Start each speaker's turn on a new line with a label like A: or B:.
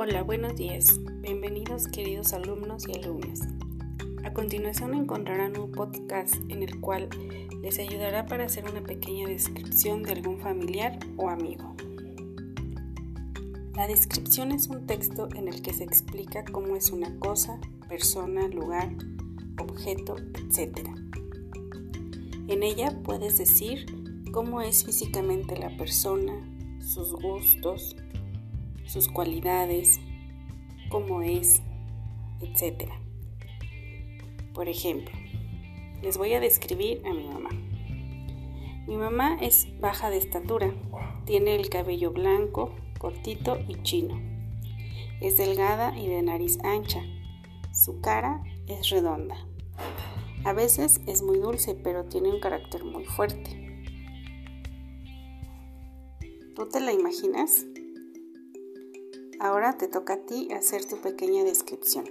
A: Hola, buenos días. Bienvenidos queridos alumnos y alumnas. A continuación encontrarán un podcast en el cual les ayudará para hacer una pequeña descripción de algún familiar o amigo. La descripción es un texto en el que se explica cómo es una cosa, persona, lugar, objeto, etc. En ella puedes decir cómo es físicamente la persona, sus gustos, sus cualidades, cómo es, etc. Por ejemplo, les voy a describir a mi mamá. Mi mamá es baja de estatura, tiene el cabello blanco, cortito y chino. Es delgada y de nariz ancha. Su cara es redonda. A veces es muy dulce, pero tiene un carácter muy fuerte. ¿Tú te la imaginas? Ahora te toca a ti hacer tu pequeña descripción.